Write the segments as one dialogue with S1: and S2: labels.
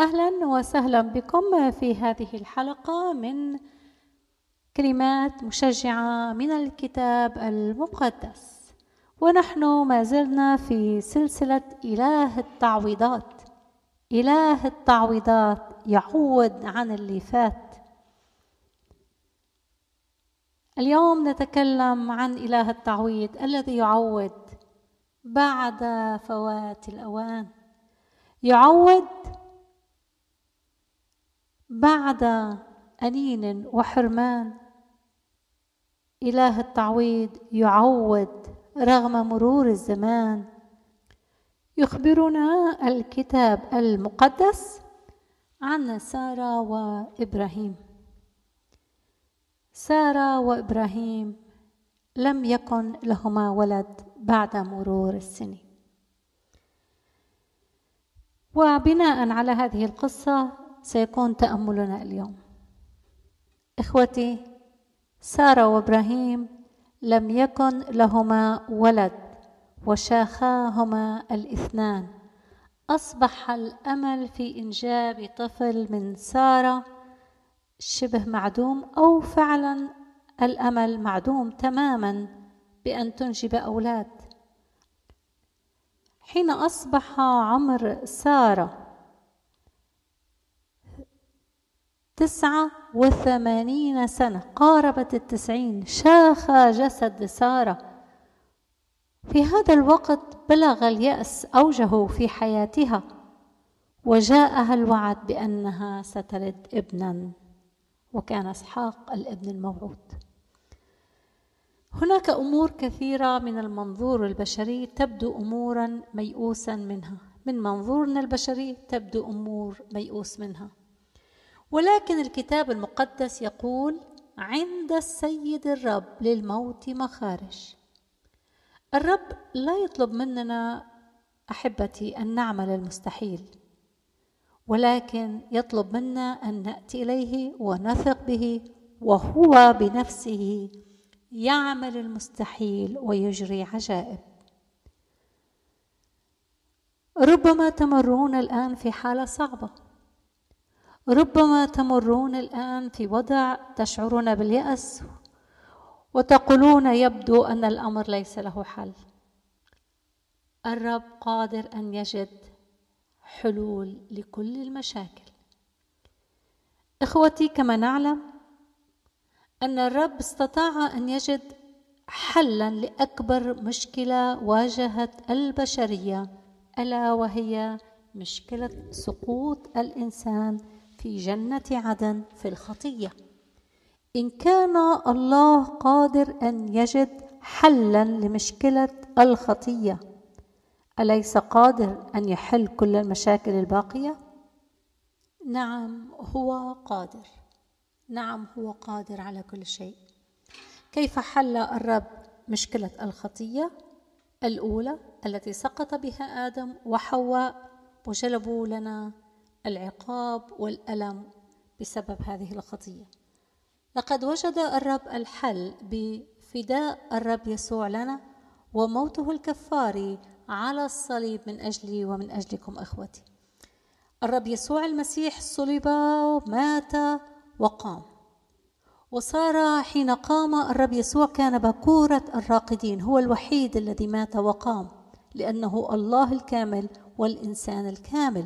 S1: أهلا وسهلا بكم في هذه الحلقة من كلمات مشجعة من الكتاب المقدس. ونحن ما زلنا في سلسلة إله التعويضات. إله التعويضات يعوض عن اللي فات. اليوم نتكلم عن إله التعويض الذي يعوض بعد فوات الأوان. يعوض بعد أنين وحرمان. إله التعويض يعوض رغم مرور الزمان. يخبرنا الكتاب المقدس عن سارة وإبراهيم. سارة وإبراهيم لم يكن لهما ولد بعد مرور السنين. وبناء على هذه القصة سيكون تأملنا اليوم. إخوتي سارة وإبراهيم لم يكن لهما ولد وشاخاهما الاثنان. أصبح الأمل في إنجاب طفل من سارة شبه معدوم أو فعلا الأمل معدوم تماما بأن تنجب أولاد. حين أصبح عمر سارة تسعة وثمانين سنة. قاربت التسعين. شاخ جسد سارة. في هذا الوقت بلغ اليأس أوجه في حياتها وجاءها الوعد بأنها ستلد ابنا وكان إسحاق الابن الموعود هناك أمور كثيرة من المنظور البشري تبدو امورا ميؤوسا منها. من منظورنا البشري تبدو أمور ميؤوس منها. ولكن الكتاب المقدس يقول عند السيد الرب للموت مخارج. الرب لا يطلب مننا أحبتي أن نعمل المستحيل ولكن يطلب منا أن نأتي إليه ونثق به وهو بنفسه يعمل المستحيل ويجري عجائب. ربما تمرون الآن في حالة صعبة. ربما تمرون الآن في وضع تشعرون باليأس وتقولون يبدو أن الأمر ليس له حل. الرب قادر أن يجد حلول لكل المشاكل. إخوتي كما نعلم أن الرب استطاع أن يجد حلا لأكبر مشكلة واجهت البشرية ألا وهي مشكلة سقوط الإنسان في جنة عدن في الخطية. إن كان الله قادر أن يجد حلا لمشكلة الخطية أليس قادر أن يحل كل المشاكل الباقية؟ نعم هو قادر. نعم هو قادر على كل شيء. كيف حل الرب مشكلة الخطية؟ الأولى التي سقط بها آدم وحواء وجلبوا لنا العقاب والألم بسبب هذه الخطية. لقد وجد الرب الحل بفداء الرب يسوع لنا وموته الكفاري على الصليب من أجلي ومن أجلكم أخوتي. الرب يسوع المسيح صلب مات وقام. وصار حين قام الرب يسوع كان بكورة الراقدين هو الوحيد الذي مات وقام لأنه الله الكامل والإنسان الكامل.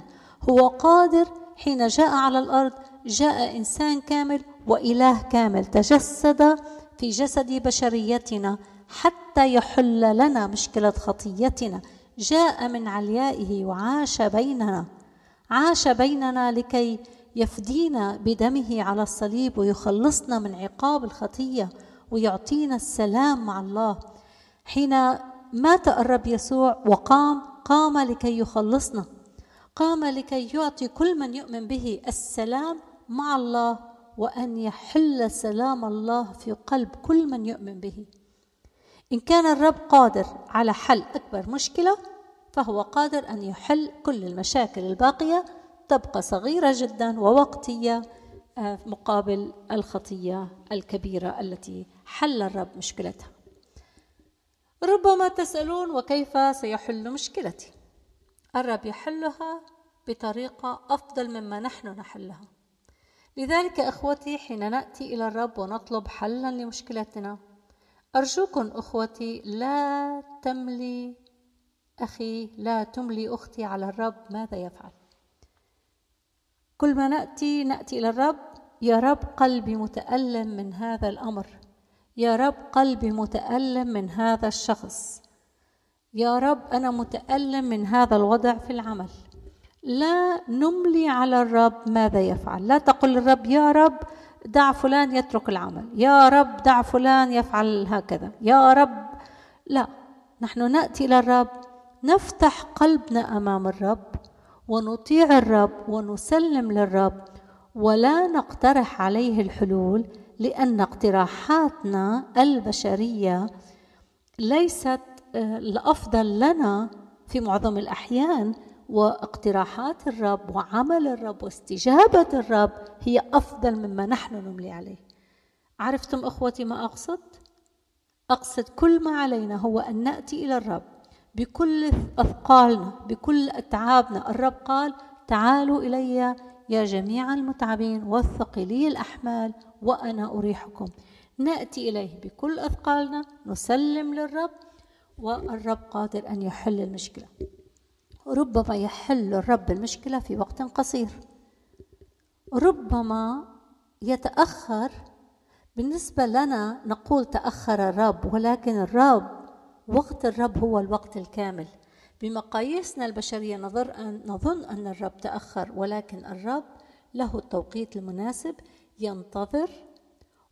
S1: هو قادر حين جاء على الأرض جاء إنسان كامل وإله كامل تجسد في جسد بشريتنا حتى يحل لنا مشكلة خطيتنا. جاء من عليائه وعاش بيننا. عاش بيننا لكي يفدينا بدمه على الصليب ويخلصنا من عقاب الخطية ويعطينا السلام مع الله. حين مات الرب يسوع وقام قام لكي يخلصنا. قام لكي يعطي كل من يؤمن به السلام مع الله وأن يحل سلام الله في قلب كل من يؤمن به. إن كان الرب قادر على حل أكبر مشكلة فهو قادر أن يحل كل المشاكل الباقية تبقى صغيرة جدا ووقتية آه، مقابل الخطية الكبيرة التي حل الرب مشكلتها. ربما تسألون وكيف سيحل مشكلتي؟ الرب يحلها بطريقة أفضل مما نحن نحلها. لذلك إخوتي حين نأتي إلى الرب ونطلب حلا لمشكلتنا أرجوكم إخوتي لا تملي أخي لا تملي أختي على الرب ماذا يفعل؟ كل ما نأتي نأتي إلى الرب. يا رب قلبي متألم من هذا الأمر. يا رب قلبي متألم من هذا الشخص. يا رب أنا متألم من هذا الوضع في العمل. لا نملي على الرب ماذا يفعل. لا تقل للرب يا رب دع فلان يترك العمل. يا رب دع فلان يفعل هكذا. يا رب. لا نحن نأتي إلى الرب نفتح قلبنا أمام الرب ونطيع الرب ونسلم للرب ولا نقترح عليه الحلول لأن اقتراحاتنا البشرية ليست الأفضل لنا في معظم الأحيان واقتراحات الرب وعمل الرب واستجابة الرب هي أفضل مما نحن نملي عليه. عرفتم أخوتي ما أقصد؟ أقصد كل ما علينا هو أن نأتي إلى الرب بكل أثقالنا بكل أتعابنا. الرب قال تعالوا إلي يا جميع المتعبين والثقلي الأحمال وأنا أريحكم. نأتي إليه بكل أثقالنا نسلم للرب والرب قادر أن يحل المشكلة. ربما يحل الرب المشكلة في وقت قصير. ربما يتأخر. بالنسبة لنا نقول تأخر الرب ولكن الرب وقت الرب هو الوقت الكامل. بمقاييسنا البشرية نظر أن نظن أن الرب تأخر ولكن الرب له التوقيت المناسب ينتظر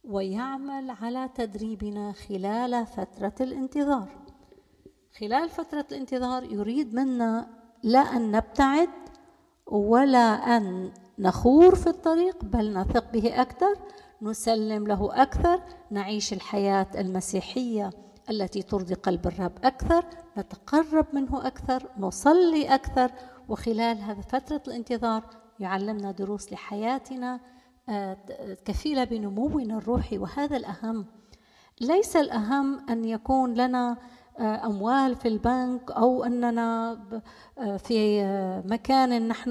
S1: ويعمل على تدريبنا خلال فترة الانتظار. خلال فترة الانتظار يريد منا لا أن نبتعد ولا أن نخور في الطريق بل نثق به أكثر نسلم له أكثر نعيش الحياة المسيحية التي ترضي قلب الرب أكثر نتقرب منه أكثر نصلي أكثر. وخلال هذه فترة الانتظار يعلمنا دروس لحياتنا آه، كفيلة بنمونا الروحي. وهذا الأهم ليس الأهم أن يكون لنا آه، أموال في البنك أو أننا آه، في آه، مكان نحن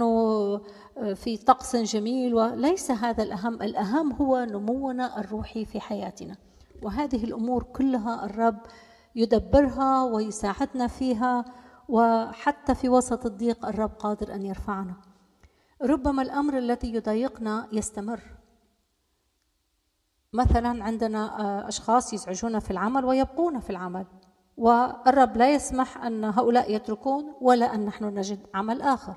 S1: في طقس جميل. وليس هذا الأهم. الأهم هو نمونا الروحي في حياتنا. وهذه الأمور كلها الرب يدبرها ويساعدنا فيها. وحتى في وسط الضيق الرب قادر أن يرفعنا. ربما الأمر الذي يضايقنا يستمر. مثلا عندنا أشخاص يزعجون في العمل ويبقون في العمل. والرب لا يسمح أن هؤلاء يتركون ولا أن نحن نجد عمل آخر.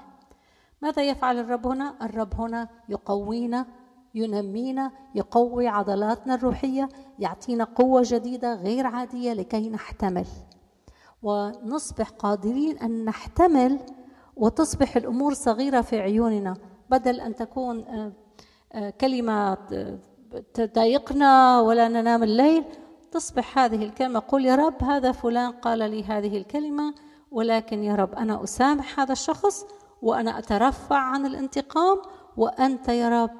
S1: ماذا يفعل الرب هنا؟ الرب هنا يقوينا ينمينا يقوي عضلاتنا الروحية يعطينا قوة جديدة غير عادية لكي نحتمل. ونصبح قادرين أن نحتمل وتصبح الأمور صغيرة في عيوننا. بدل أن تكون آه، آه، كلمة تضايقنا ولا ننام الليل تصبح هذه الكلمة قل يا رب هذا فلان قال لي هذه الكلمة ولكن يا رب أنا أسامح هذا الشخص وأنا أترفع عن الانتقام وأنت يا رب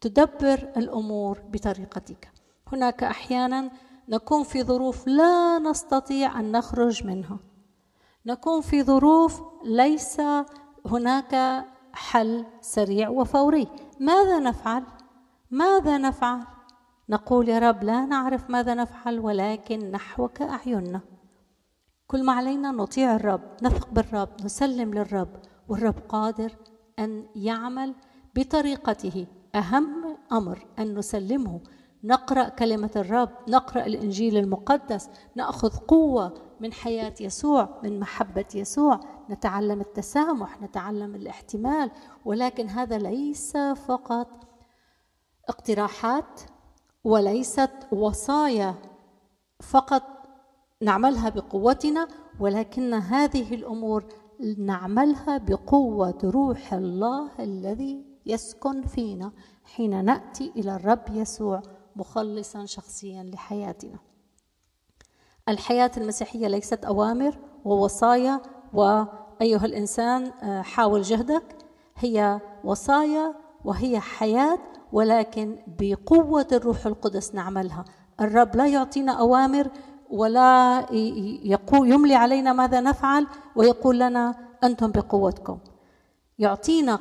S1: تدبر الأمور بطريقتك. هناك أحيانا نكون في ظروف لا نستطيع أن نخرج منها. نكون في ظروف ليس هناك حل سريع وفوري. ماذا نفعل؟ ماذا نفعل؟ نقول يا رب لا نعرف ماذا نفعل ولكن نحوك أعيننا. كل ما علينا نطيع الرب نثق بالرب نسلم للرب والرب قادر أن يعمل بطريقته. أهم أمر أن نسلمه. نقرأ كلمة الرب نقرأ الإنجيل المقدس نأخذ قوة من حياة يسوع من محبة يسوع. نتعلم التسامح نتعلم الاحتمال ولكن هذا ليس فقط اقتراحات وليست وصايا فقط نعملها بقوتنا ولكن هذه الأمور نعملها بقوة روح الله الذي يسكن فينا حين نأتي إلى الرب يسوع مخلصا شخصيا لحياتنا. الحياة المسيحية ليست أوامر ووصايا وأيها الإنسان آه، حاول جهدك. هي وصايا وهي حياة ولكن بقوة الروح القدس نعملها. الرب لا يعطينا أوامر ولا يقول يملي علينا ماذا نفعل ويقول لنا أنتم بقوتكم. يعطينا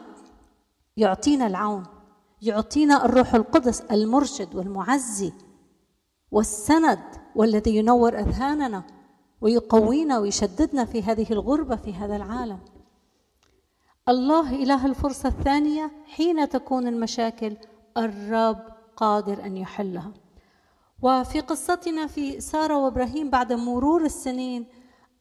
S1: يعطينا العون يعطينا الروح القدس المرشد والمعزي والسند والذي ينور أذهاننا ويقوينا ويشددنا في هذه الغربة في هذا العالم. الله إله الفرصة الثانية حين تكون المشاكل الرب قادر أن يحلها. وفي قصتنا في سارة وإبراهيم بعد مرور السنين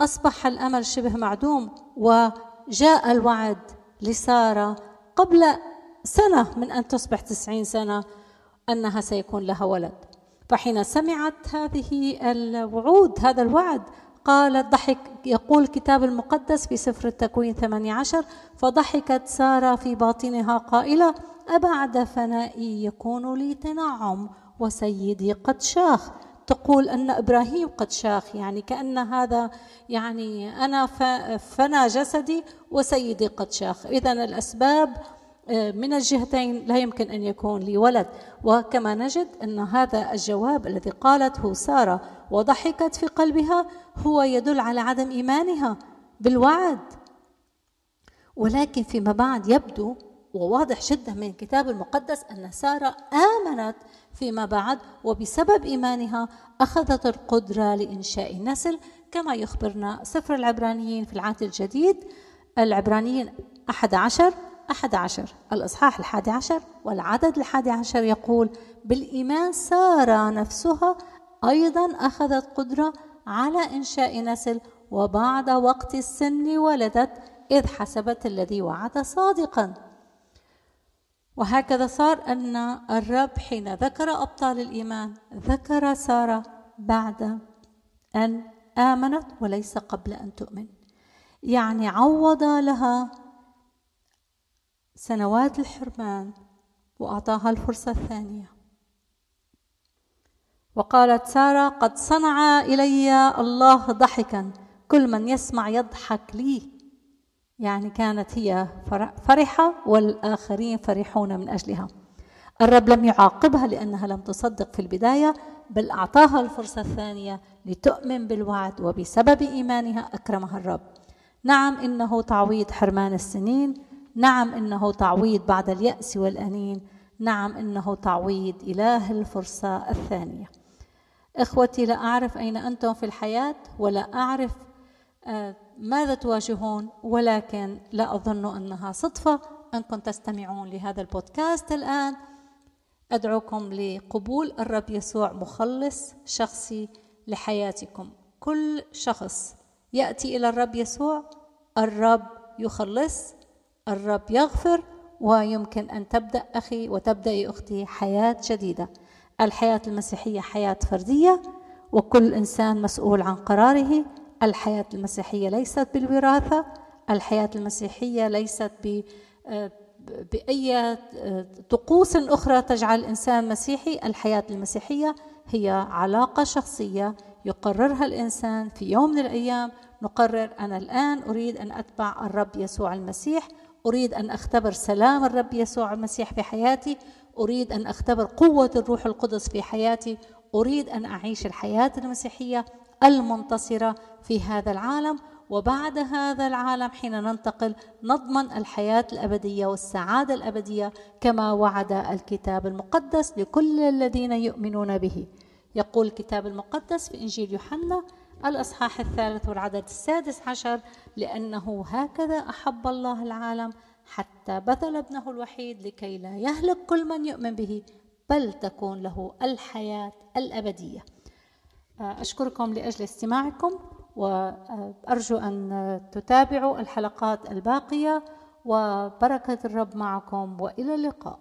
S1: أصبح الأمل شبه معدوم وجاء الوعد لسارة قبل سنة من أن تصبح تسعين سنة أنها سيكون لها ولد. فحين سمعت هذه الوعود هذا الوعد قالت ضحك يقول الكتاب المقدس في سفر التكوين 18 فضحكت سارة في باطنها قائلة أبعد فنائي يكون لي تنعم. وسيدي قد شاخ. تقول أن إبراهيم قد شاخ يعني كأن هذا يعني أنا فنى جسدي وسيدي قد شاخ. إذا الأسباب آه، من الجهتين لا يمكن أن يكون لي ولد. وكما نجد أن هذا الجواب الذي قالته سارة وضحكت في قلبها هو يدل على عدم إيمانها بالوعد. ولكن فيما بعد يبدو وواضح جدا من الكتاب المقدس أن سارة آمنت فيما بعد وبسبب إيمانها أخذت القدرة لإنشاء نسل كما يخبرنا سفر العبرانيين في العهد الجديد. العبرانيين أحد عشر أحد عشر الإصحاح الحادي عشر والعدد الحادي عشر يقول بالإيمان سارة نفسها أيضا أخذت قدرة على إنشاء نسل وبعد وقت السن ولدت إذ حسبت الذي وعد صادقا. وهكذا صار أن الرب حين ذكر أبطال الإيمان ذكر سارة بعد أن آمنت وليس قبل أن تؤمن. يعني عوض لها سنوات الحرمان وأعطاها الفرصة الثانية. وقالت سارة قد صنع إلي الله ضحكا كل من يسمع يضحك لي. يعني كانت هي فرحة والآخرين فرحون من أجلها. الرب لم يعاقبها لأنها لم تصدق في البداية بل أعطاها الفرصة الثانية لتؤمن بالوعد وبسبب إيمانها أكرمها الرب. نعم إنه تعويض حرمان السنين نعم إنه تعويض بعد اليأس والأنين نعم إنه تعويض إله الفرصة الثانية. إخوتي لا أعرف أين أنتم في الحياة ولا أعرف آه، ماذا تواجهون؟ ولكن لا أظن أنها صدفة أنكم تستمعون لهذا البودكاست الآن. أدعوكم لقبول الرب يسوع مخلص شخصي لحياتكم. كل شخص يأتي إلى الرب يسوع الرب يخلص الرب يغفر ويمكن أن تبدأ أخي وتبدأ أختي حياة جديدة. الحياة المسيحية حياة فردية وكل إنسان مسؤول عن قراره. الحياة المسيحية ليست بالوراثة الحياة المسيحية ليست ب بأي طقوس أخرى تجعل الإنسان مسيحي. الحياة المسيحية هي علاقة شخصية يقررها الإنسان في يوم من الأيام. نقرر أنا الآن أريد أن أتبع الرب يسوع المسيح. أريد أن أختبر سلام الرب يسوع المسيح في حياتي. أريد أن أختبر قوة الروح القدس في حياتي. أريد أن أعيش الحياة المسيحية. المنتصرة في هذا العالم وبعد هذا العالم حين ننتقل نضمن الحياة الأبدية والسعادة الأبدية كما وعد الكتاب المقدس لكل الذين يؤمنون به. يقول الكتاب المقدس في إنجيل يوحنا الأصحاح الثالث والعدد السادس عشر لأنه هكذا أحب الله العالم حتى بذل ابنه الوحيد لكي لا يهلك كل من يؤمن به بل تكون له الحياة الأبدية. أشكركم لأجل استماعكم وأرجو أن تتابعوا الحلقات الباقية وبركة الرب معكم وإلى اللقاء.